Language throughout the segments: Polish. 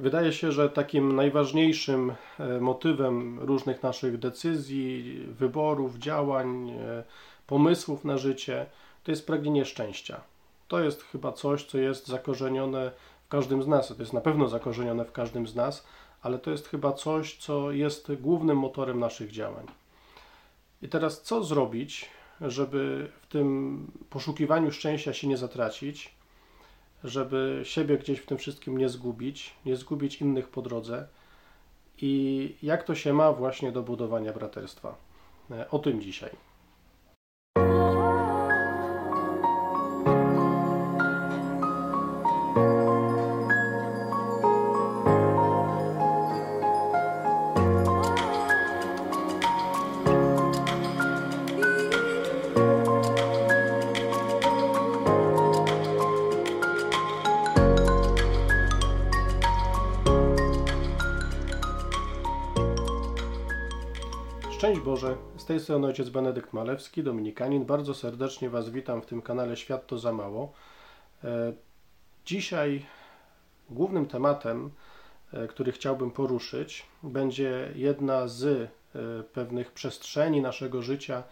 Wydaje się, że takim najważniejszym e, motywem różnych naszych decyzji, wyborów, działań, e, pomysłów na życie to jest pragnienie szczęścia. To jest chyba coś, co jest zakorzenione w każdym z nas. To jest na pewno zakorzenione w każdym z nas, ale to jest chyba coś, co jest głównym motorem naszych działań. I teraz co zrobić, żeby w tym poszukiwaniu szczęścia się nie zatracić? Żeby siebie gdzieś w tym wszystkim nie zgubić, nie zgubić innych po drodze i jak to się ma właśnie do budowania braterstwa. E, o tym dzisiaj. Tej strony ojciec Benedykt Malewski, dominikanin. Bardzo serdecznie Was witam w tym kanale Świat to za mało. E, dzisiaj głównym tematem, e, który chciałbym poruszyć, będzie jedna z e, pewnych przestrzeni naszego życia,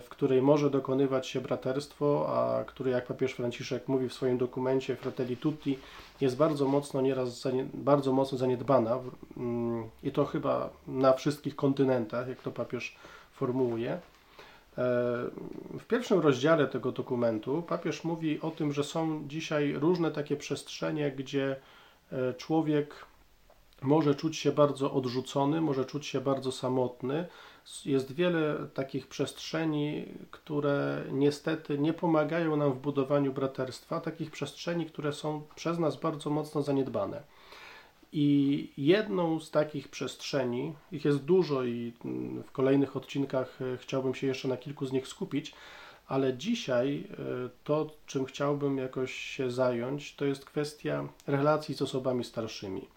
w której może dokonywać się braterstwo, a który, jak papież Franciszek mówi w swoim dokumencie Fratelli Tutti, jest bardzo mocno nieraz bardzo mocno zaniedbana mm, i to chyba na wszystkich kontynentach, jak to papież formułuje. E, w pierwszym rozdziale tego dokumentu papież mówi o tym, że są dzisiaj różne takie przestrzenie, gdzie e, człowiek może czuć się bardzo odrzucony, może czuć się bardzo samotny, jest wiele takich przestrzeni, które niestety nie pomagają nam w budowaniu braterstwa, takich przestrzeni, które są przez nas bardzo mocno zaniedbane. I jedną z takich przestrzeni, ich jest dużo i w kolejnych odcinkach e, chciałbym się jeszcze na kilku z nich skupić, ale dzisiaj e, to, czym chciałbym jakoś się zająć, to jest kwestia relacji z osobami starszymi.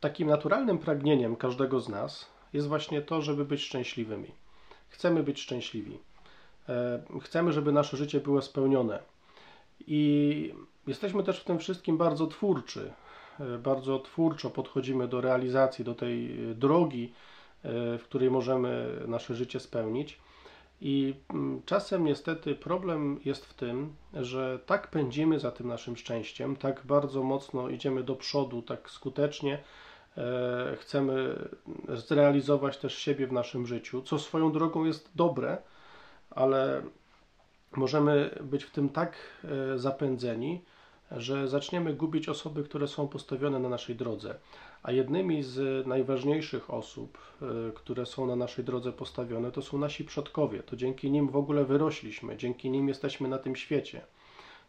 Takim naturalnym pragnieniem każdego z nas jest właśnie to, żeby być szczęśliwymi. Chcemy być szczęśliwi. E, chcemy, żeby nasze życie było spełnione. I jesteśmy też w tym wszystkim bardzo twórczy. E, bardzo twórczo podchodzimy do realizacji, do tej drogi, e, w której możemy nasze życie spełnić. I mm, czasem niestety problem jest w tym, że tak pędzimy za tym naszym szczęściem, tak bardzo mocno idziemy do przodu, tak skutecznie, E, chcemy zrealizować też siebie w naszym życiu, co swoją drogą jest dobre, ale możemy być w tym tak e, zapędzeni, że zaczniemy gubić osoby, które są postawione na naszej drodze. A jednymi z najważniejszych osób, e, które są na naszej drodze postawione, to są nasi przodkowie. To dzięki nim w ogóle wyrośliśmy, dzięki nim jesteśmy na tym świecie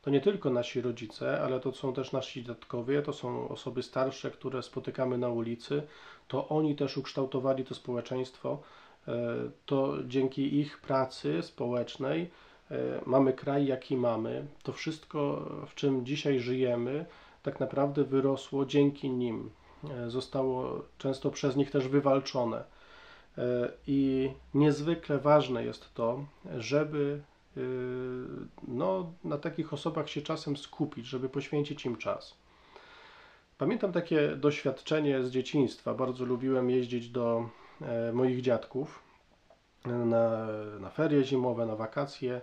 to nie tylko nasi rodzice, ale to są też nasi dziadkowie, to są osoby starsze, które spotykamy na ulicy, to oni też ukształtowali to społeczeństwo. E, to dzięki ich pracy społecznej mamy kraj, jaki mamy. To wszystko, w czym dzisiaj żyjemy, tak naprawdę wyrosło dzięki nim. E, zostało często przez nich też wywalczone. I niezwykle ważne jest to, żeby no, na takich osobach się czasem skupić, żeby poświęcić im czas. Pamiętam takie doświadczenie z dzieciństwa. Bardzo lubiłem jeździć do e, moich dziadków na, na ferie zimowe, na wakacje.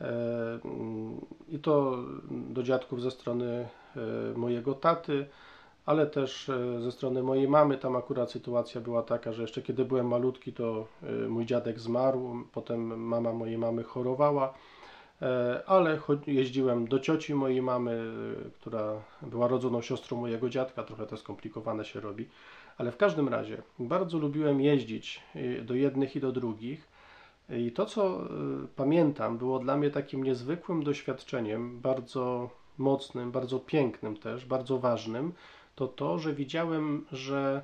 E, I to do dziadków ze strony e, mojego taty, ale też e, ze strony mojej mamy. Tam akurat sytuacja była taka, że jeszcze kiedy byłem malutki, to mój dziadek zmarł, potem mama mojej mamy chorowała, ale jeździłem do cioci mojej mamy, która była rodzoną siostrą mojego dziadka, trochę to skomplikowane się robi, ale w każdym razie bardzo lubiłem jeździć do jednych i do drugich. I to, co pamiętam, było dla mnie takim niezwykłym doświadczeniem, bardzo mocnym, bardzo pięknym też, bardzo ważnym, to to, że widziałem, że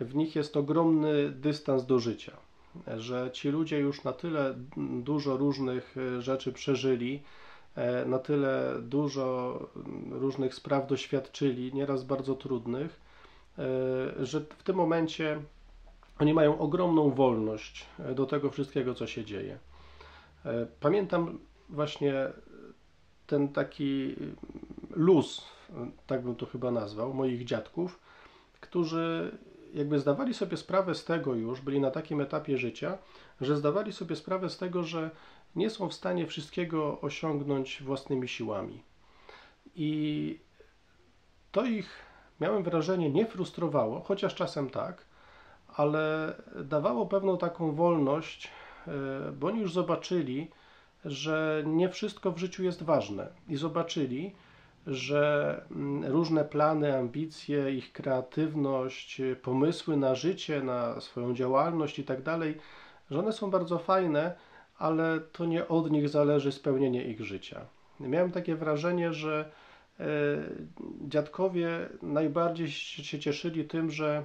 w nich jest ogromny dystans do życia, że ci ludzie już na tyle dużo różnych e, rzeczy przeżyli, e, na tyle dużo różnych spraw doświadczyli, nieraz bardzo trudnych, że w tym momencie oni mają ogromną wolność do tego wszystkiego, co się dzieje. Pamiętam właśnie ten taki luz tak bym to chyba nazwał, moich dziadków, którzy jakby zdawali sobie sprawę z tego już, byli na takim etapie życia, że zdawali sobie sprawę z tego, że nie są w stanie wszystkiego osiągnąć własnymi siłami. I to ich, miałem wrażenie, nie frustrowało, chociaż czasem tak, ale dawało pewną taką wolność, e, bo oni już zobaczyli, że nie wszystko w życiu jest ważne i zobaczyli, że mm, różne plany, ambicje, ich kreatywność, pomysły na życie, na swoją działalność i tak dalej, że one są bardzo fajne, ale to nie od nich zależy spełnienie ich życia. Miałem takie wrażenie, że e, dziadkowie najbardziej się cieszyli tym, że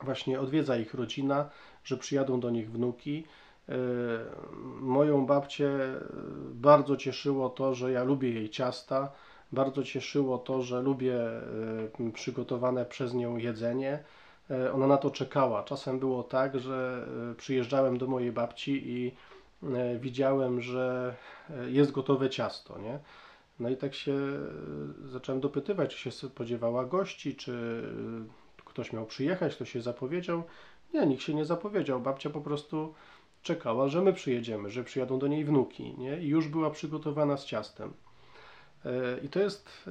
właśnie odwiedza ich rodzina, że przyjadą do nich wnuki. E, moją babcię bardzo cieszyło to, że ja lubię jej ciasta, bardzo cieszyło to, że lubię e, przygotowane przez nią jedzenie. Ona na to czekała. Czasem było tak, że przyjeżdżałem do mojej babci i E, widziałem, że e, jest gotowe ciasto, nie? No i tak się e, zacząłem dopytywać, czy się spodziewała gości, czy ktoś miał przyjechać, ktoś się zapowiedział. Nie, nikt się nie zapowiedział. Babcia po prostu czekała, że my przyjedziemy, że przyjadą do niej wnuki, nie? I już była przygotowana z ciastem. I to jest,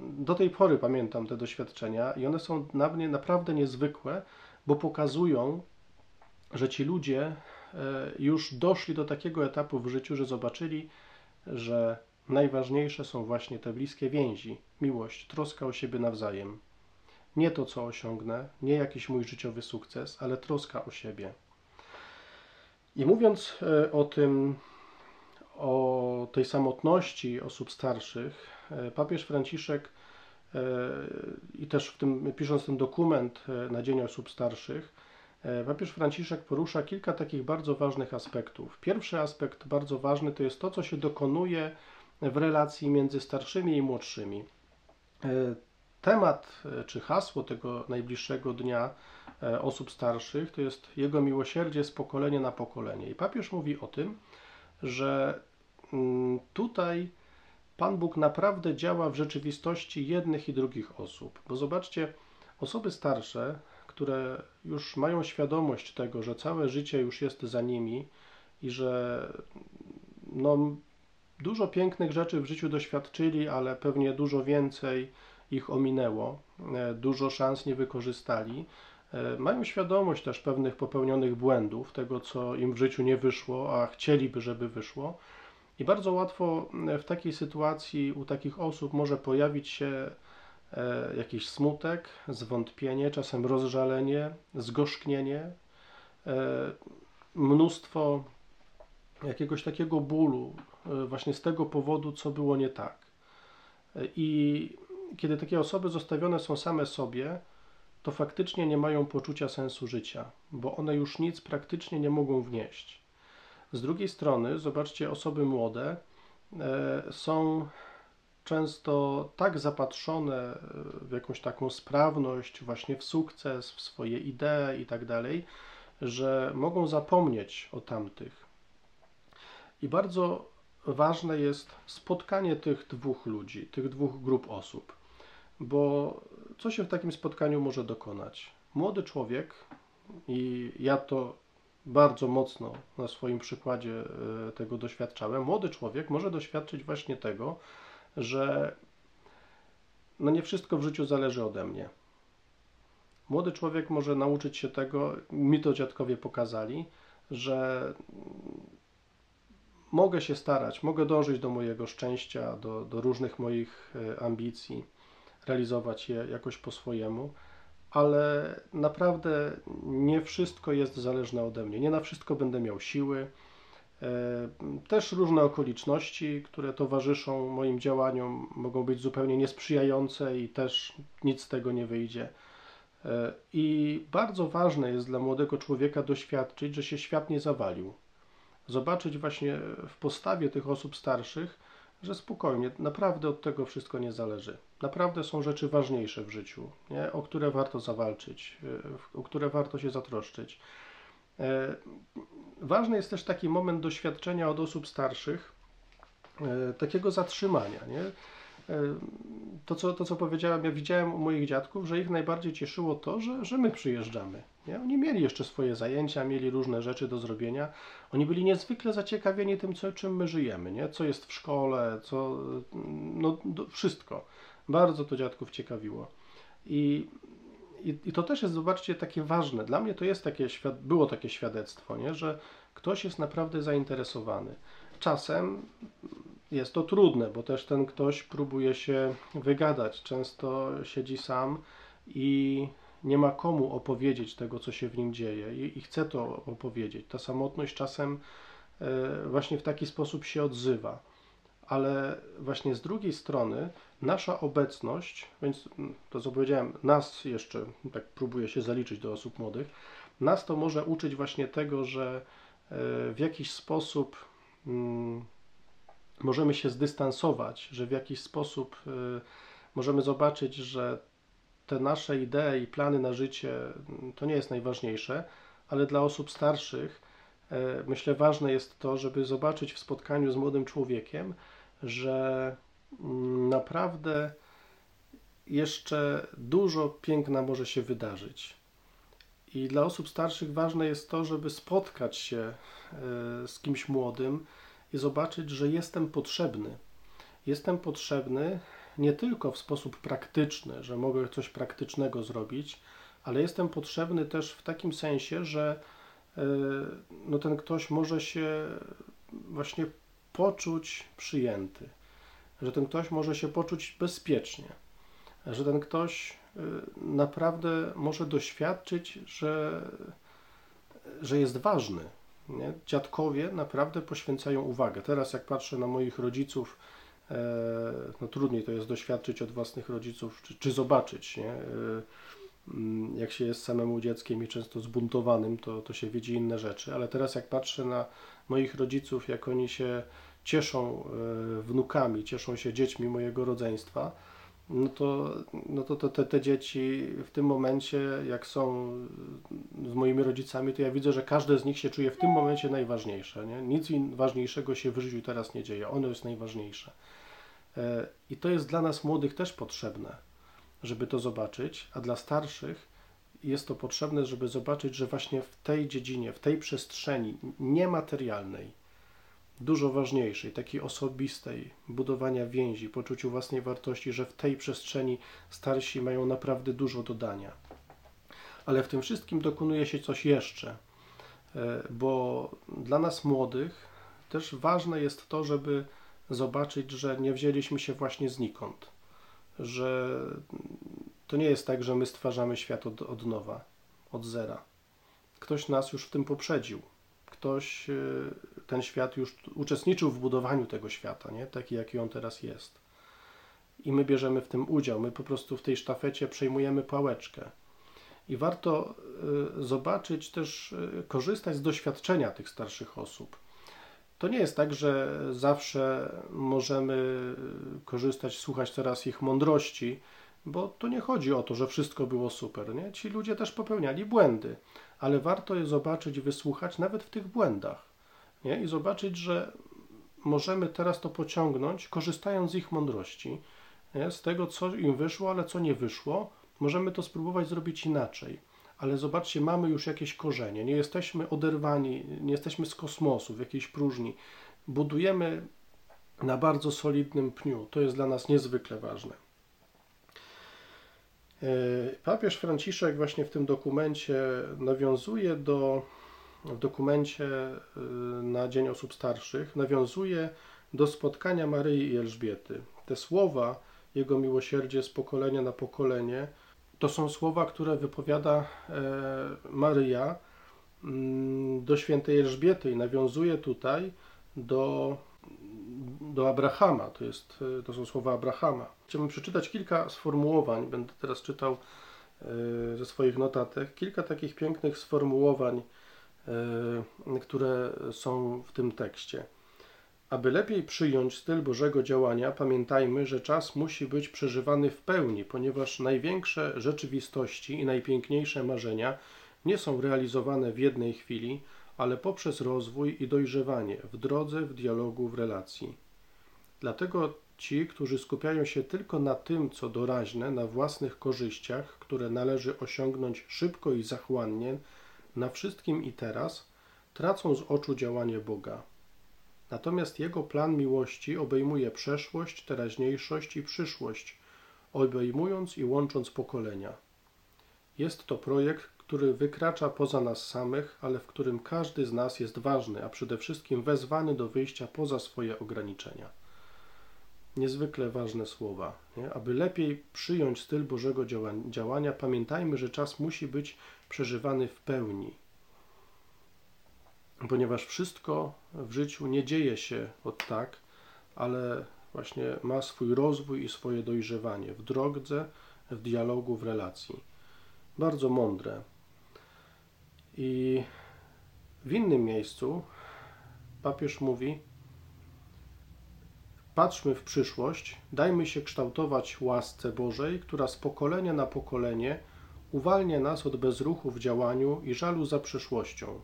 do tej pory pamiętam te doświadczenia i one są dla mnie naprawdę niezwykłe, bo pokazują, że ci ludzie E, już doszli do takiego etapu w życiu, że zobaczyli, że najważniejsze są właśnie te bliskie więzi, miłość, troska o siebie nawzajem. Nie to, co osiągnę, nie jakiś mój życiowy sukces, ale troska o siebie. I mówiąc e, o tym, o tej samotności osób starszych, e, papież Franciszek i też w tym, pisząc ten dokument na Dzień Osób Starszych, E, papież Franciszek porusza kilka takich bardzo ważnych aspektów. Pierwszy aspekt bardzo ważny to jest to, co się dokonuje w relacji między starszymi i młodszymi. E, temat e, czy hasło tego najbliższego dnia osób starszych to jest Jego miłosierdzie z pokolenia na pokolenie. I papież mówi o tym, że mm, tutaj Pan Bóg naprawdę działa w rzeczywistości jednych i drugich osób. Bo zobaczcie, osoby starsze które już mają świadomość tego, że całe życie już jest za nimi i że no, dużo pięknych rzeczy w życiu doświadczyli, ale pewnie dużo więcej ich ominęło, e, dużo szans nie wykorzystali. E, mają świadomość też pewnych popełnionych błędów, tego co im w życiu nie wyszło, a chcieliby, żeby wyszło. I bardzo łatwo e, w takiej sytuacji u takich osób może pojawić się jakiś smutek, zwątpienie, czasem rozżalenie, zgorzknienie, mnóstwo jakiegoś takiego bólu, właśnie z tego powodu, co było nie tak. I kiedy takie osoby zostawione są same sobie, to faktycznie nie mają poczucia sensu życia, bo one już nic praktycznie nie mogą wnieść. Z drugiej strony, zobaczcie, osoby młode są często tak zapatrzone w jakąś taką sprawność, właśnie w sukces, w swoje idee i tak dalej, że mogą zapomnieć o tamtych. I bardzo ważne jest spotkanie tych dwóch ludzi, tych dwóch grup osób, bo co się w takim spotkaniu może dokonać? Młody człowiek, i ja to bardzo mocno na swoim przykładzie e, tego doświadczałem, młody człowiek może doświadczyć właśnie tego, że no nie wszystko w życiu zależy ode mnie. Młody człowiek może nauczyć się tego, mi to dziadkowie pokazali, że mogę się starać, mogę dążyć do mojego szczęścia, do, do różnych moich e, ambicji, realizować je jakoś po swojemu, ale naprawdę nie wszystko jest zależne ode mnie. Nie na wszystko będę miał siły, E, też różne okoliczności, które towarzyszą moim działaniom, mogą być zupełnie niesprzyjające i też nic z tego nie wyjdzie. E, I bardzo ważne jest dla młodego człowieka doświadczyć, że się świat nie zawalił. Zobaczyć właśnie w postawie tych osób starszych, że spokojnie, naprawdę od tego wszystko nie zależy. Naprawdę są rzeczy ważniejsze w życiu, nie? o które warto zawalczyć, e, o które warto się zatroszczyć. E, ważny jest też taki moment doświadczenia od osób starszych, e, takiego zatrzymania. Nie? To co, to, co powiedziałem, ja widziałem u moich dziadków, że ich najbardziej cieszyło to, że, że my przyjeżdżamy. Nie? Oni mieli jeszcze swoje zajęcia, mieli różne rzeczy do zrobienia. Oni byli niezwykle zaciekawieni tym, co, czym my żyjemy, nie? co jest w szkole, co, no, wszystko. Bardzo to dziadków ciekawiło. I, i, I, to też jest, zobaczcie, takie ważne. Dla mnie to jest takie, było takie świadectwo, nie? że ktoś jest naprawdę zainteresowany. Czasem jest to trudne, bo też ten ktoś próbuje się wygadać. Często siedzi sam i nie ma komu opowiedzieć tego, co się w nim dzieje, i, i chce to opowiedzieć. Ta samotność czasem e, właśnie w taki sposób się odzywa. Ale właśnie z drugiej strony nasza obecność, więc mm, to co powiedziałem, nas jeszcze, tak próbuję się zaliczyć do osób młodych, nas to może uczyć właśnie tego, że e, w jakiś sposób mm, możemy się zdystansować, że w jakiś sposób e, możemy zobaczyć, że te nasze idee i plany na życie mm, to nie jest najważniejsze, ale dla osób starszych e, myślę ważne jest to, żeby zobaczyć w spotkaniu z młodym człowiekiem, że mm, naprawdę jeszcze dużo piękna może się wydarzyć. I dla osób starszych ważne jest to, żeby spotkać się e, z kimś młodym i zobaczyć, że jestem potrzebny. Jestem potrzebny nie tylko w sposób praktyczny, że mogę coś praktycznego zrobić, ale jestem potrzebny też w takim sensie, że e, no ten ktoś może się właśnie poczuć przyjęty, że ten ktoś może się poczuć bezpiecznie, że ten ktoś e, naprawdę może doświadczyć, że, że jest ważny. Nie? Dziadkowie naprawdę poświęcają uwagę. Teraz, jak patrzę na moich rodziców, E, no trudniej to jest doświadczyć od własnych rodziców, czy, czy zobaczyć, nie? E, mm, jak się jest samemu dzieckiem i często zbuntowanym, to, to się widzi inne rzeczy, ale teraz jak patrzę na moich rodziców, jak oni się cieszą e, wnukami, cieszą się dziećmi mojego rodzeństwa, no to, no to, to te, dzieci w tym momencie, jak są z moimi rodzicami, to ja widzę, że każde z nich się czuje w tym momencie najważniejsze. Nie? Nic ważniejszego się w życiu teraz nie dzieje. Ono jest najważniejsze. E, I to jest dla nas młodych też potrzebne, żeby to zobaczyć, a dla starszych jest to potrzebne, żeby zobaczyć, że właśnie w tej dziedzinie, w tej przestrzeni niematerialnej, dużo ważniejszej, takiej osobistej, budowania więzi, poczuciu własnej wartości, że w tej przestrzeni starsi mają naprawdę dużo dodania. Ale w tym wszystkim dokonuje się coś jeszcze, e, bo dla nas młodych też ważne jest to, żeby zobaczyć, że nie wzięliśmy się właśnie znikąd, że to nie jest tak, że my stwarzamy świat od, od nowa, od zera. Ktoś nas już w tym poprzedził. Ktoś e, ten świat już uczestniczył w budowaniu tego świata, nie? taki jaki on teraz jest. I my bierzemy w tym udział. My po prostu w tej sztafecie przejmujemy pałeczkę. I warto y, zobaczyć też, y, korzystać z doświadczenia tych starszych osób. To nie jest tak, że zawsze możemy y, korzystać, słuchać teraz ich mądrości, bo to nie chodzi o to, że wszystko było super. Nie? Ci ludzie też popełniali błędy, ale warto je zobaczyć, wysłuchać nawet w tych błędach nie? i zobaczyć, że możemy teraz to pociągnąć, korzystając z ich mądrości, nie? z tego, co im wyszło, ale co nie wyszło, możemy to spróbować zrobić inaczej. Ale zobaczcie, mamy już jakieś korzenie, nie jesteśmy oderwani, nie jesteśmy z kosmosu, w jakiejś próżni. Budujemy na bardzo solidnym pniu. To jest dla nas niezwykle ważne. E, papież Franciszek właśnie w tym dokumencie nawiązuje do w dokumencie y, na Dzień Osób Starszych nawiązuje do spotkania Maryi i Elżbiety. Te słowa, Jego miłosierdzie z pokolenia na pokolenie, to są słowa, które wypowiada e, Maryja mm, do świętej Elżbiety i nawiązuje tutaj do, do Abrahama. To, jest, e, to są słowa Abrahama. Chciałbym przeczytać kilka sformułowań, będę teraz czytał e, ze swoich notatek, kilka takich pięknych sformułowań które są w tym tekście. Aby lepiej przyjąć styl Bożego działania, pamiętajmy, że czas musi być przeżywany w pełni, ponieważ największe rzeczywistości i najpiękniejsze marzenia nie są realizowane w jednej chwili, ale poprzez rozwój i dojrzewanie w drodze, w dialogu, w relacji. Dlatego ci, którzy skupiają się tylko na tym, co doraźne, na własnych korzyściach, które należy osiągnąć szybko i zachłannie, na wszystkim i teraz, tracą z oczu działanie Boga. Natomiast Jego plan miłości obejmuje przeszłość, teraźniejszość i przyszłość, obejmując i łącząc pokolenia. Jest to projekt, który wykracza poza nas samych, ale w którym każdy z nas jest ważny, a przede wszystkim wezwany do wyjścia poza swoje ograniczenia. Niezwykle ważne słowa. Nie? Aby lepiej przyjąć styl Bożego działania, pamiętajmy, że czas musi być przeżywany w pełni. Ponieważ wszystko w życiu nie dzieje się od tak, ale właśnie ma swój rozwój i swoje dojrzewanie w drodze, w dialogu, w relacji. Bardzo mądre. I w innym miejscu papież mówi: Patrzmy w przyszłość, dajmy się kształtować łasce Bożej, która z pokolenia na pokolenie uwalnia nas od bezruchu w działaniu i żalu za przeszłością.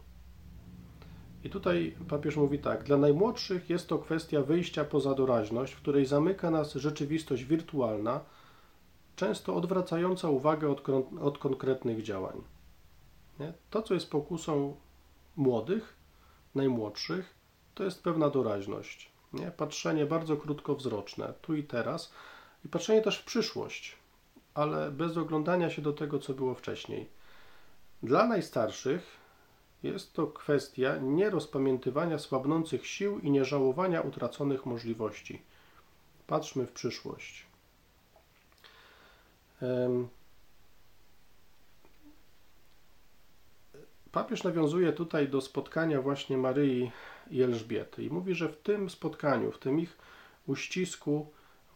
I tutaj papież mówi tak: Dla najmłodszych jest to kwestia wyjścia poza doraźność, w której zamyka nas rzeczywistość wirtualna, często odwracająca uwagę od, od konkretnych działań. Nie? To, co jest pokusą młodych, najmłodszych, to jest pewna doraźność. Nie? Patrzenie bardzo krótkowzroczne, tu i teraz, i patrzenie też w przyszłość, ale bez oglądania się do tego, co było wcześniej. Dla najstarszych jest to kwestia nierozpamiętywania słabnących sił i nieżałowania utraconych możliwości. Patrzmy w przyszłość. Papież nawiązuje tutaj do spotkania właśnie Maryi i Elżbiety i mówi, że w tym spotkaniu, w tym ich uścisku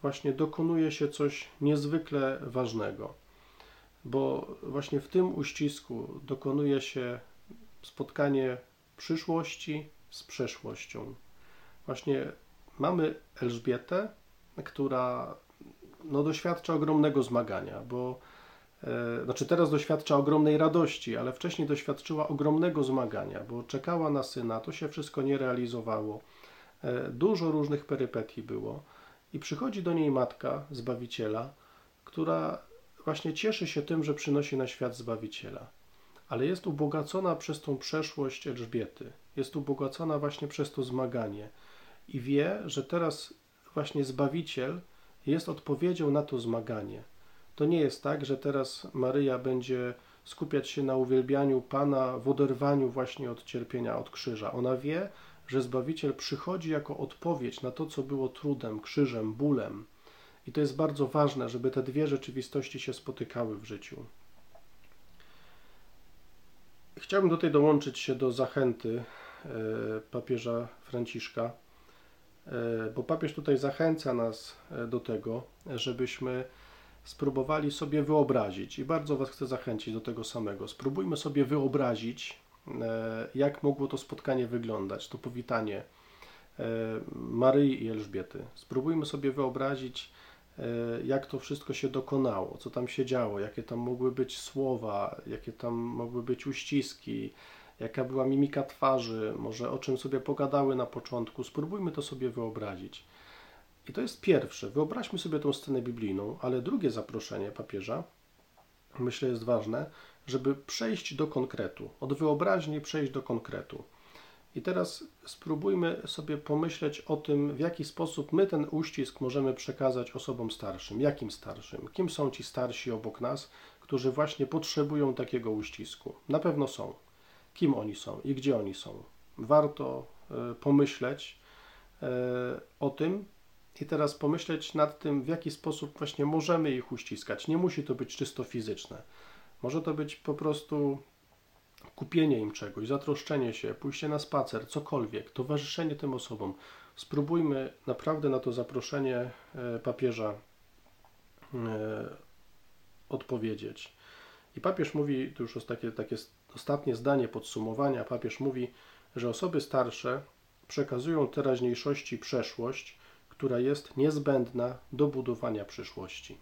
właśnie dokonuje się coś niezwykle ważnego, bo właśnie w tym uścisku dokonuje się spotkanie przyszłości z przeszłością. Właśnie mamy Elżbietę, która no, doświadcza ogromnego zmagania, bo znaczy teraz doświadcza ogromnej radości, ale wcześniej doświadczyła ogromnego zmagania, bo czekała na syna, to się wszystko nie realizowało. E, dużo różnych perypetii było i przychodzi do niej matka Zbawiciela, która właśnie cieszy się tym, że przynosi na świat Zbawiciela ale jest ubogacona przez tą przeszłość Elżbiety. Jest ubogacona właśnie przez to zmaganie i wie, że teraz właśnie Zbawiciel jest odpowiedzią na to zmaganie. To nie jest tak, że teraz Maryja będzie skupiać się na uwielbianiu Pana w oderwaniu właśnie od cierpienia, od krzyża. Ona wie, że Zbawiciel przychodzi jako odpowiedź na to, co było trudem, krzyżem, bólem. I to jest bardzo ważne, żeby te dwie rzeczywistości się spotykały w życiu. Chciałbym tutaj dołączyć się do zachęty e, papieża Franciszka, e, bo papież tutaj zachęca nas e, do tego, żebyśmy spróbowali sobie wyobrazić i bardzo Was chcę zachęcić do tego samego. Spróbujmy sobie wyobrazić, jak mogło to spotkanie wyglądać, to powitanie Maryi i Elżbiety. Spróbujmy sobie wyobrazić, E, jak to wszystko się dokonało, co tam się działo, jakie tam mogły być słowa, jakie tam mogły być uściski, jaka była mimika twarzy, może o czym sobie pogadały na początku. Spróbujmy to sobie wyobrazić. I to jest pierwsze. Wyobraźmy sobie tą scenę biblijną, ale drugie zaproszenie papieża, myślę, jest ważne, żeby przejść do konkretu. Od wyobraźni przejść do konkretu. I teraz spróbujmy sobie pomyśleć o tym, w jaki sposób my ten uścisk możemy przekazać osobom starszym. Jakim starszym? Kim są ci starsi obok nas, którzy właśnie potrzebują takiego uścisku? Na pewno są. Kim oni są i gdzie oni są? Warto e, pomyśleć e, o tym i teraz pomyśleć nad tym, w jaki sposób właśnie możemy ich uściskać. Nie musi to być czysto fizyczne. Może to być po prostu kupienie im czegoś, zatroszczenie się, pójście na spacer, cokolwiek, towarzyszenie tym osobom. Spróbujmy naprawdę na to zaproszenie e, papieża e, odpowiedzieć. I papież mówi, to już takie, takie ostatnie zdanie podsumowania, papież mówi, że osoby starsze przekazują teraźniejszości przeszłość, która jest niezbędna do budowania przyszłości.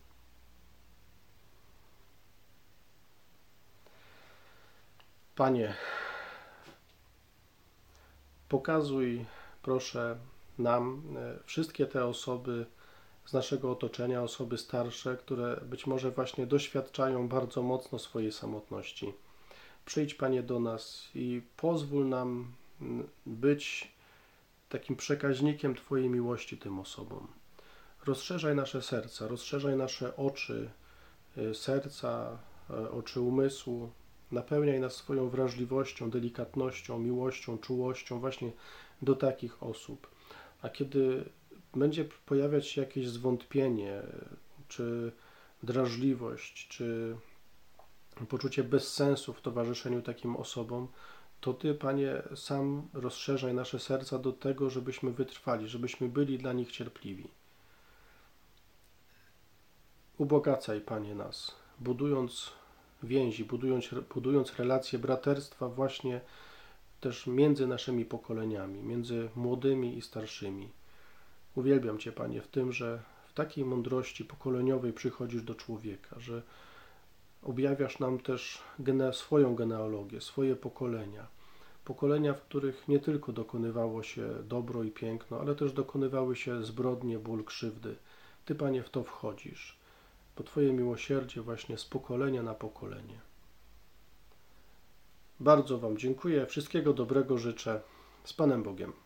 Panie, pokazuj proszę nam e, wszystkie te osoby z naszego otoczenia, osoby starsze, które być może właśnie doświadczają bardzo mocno swojej samotności. Przyjdź Panie do nas i pozwól nam być takim przekaźnikiem Twojej miłości tym osobom. Rozszerzaj nasze serca, rozszerzaj nasze oczy, y, serca, y, oczy umysłu, napełniaj nas swoją wrażliwością, delikatnością, miłością, czułością właśnie do takich osób. A kiedy będzie pojawiać się jakieś zwątpienie, czy drażliwość, czy poczucie bezsensu w towarzyszeniu takim osobom, to Ty, Panie, sam rozszerzaj nasze serca do tego, żebyśmy wytrwali, żebyśmy byli dla nich cierpliwi. Ubogacaj, Panie, nas, budując więzi, budując, budując relacje braterstwa właśnie też między naszymi pokoleniami, między młodymi i starszymi. Uwielbiam Cię, Panie, w tym, że w takiej mądrości pokoleniowej przychodzisz do człowieka, że objawiasz nam też gene, swoją genealogię, swoje pokolenia. Pokolenia, w których nie tylko dokonywało się dobro i piękno, ale też dokonywały się zbrodnie, ból, krzywdy. Ty, Panie, w to wchodzisz, bo Twoje miłosierdzie właśnie z pokolenia na pokolenie. Bardzo Wam dziękuję, wszystkiego dobrego życzę. Z Panem Bogiem.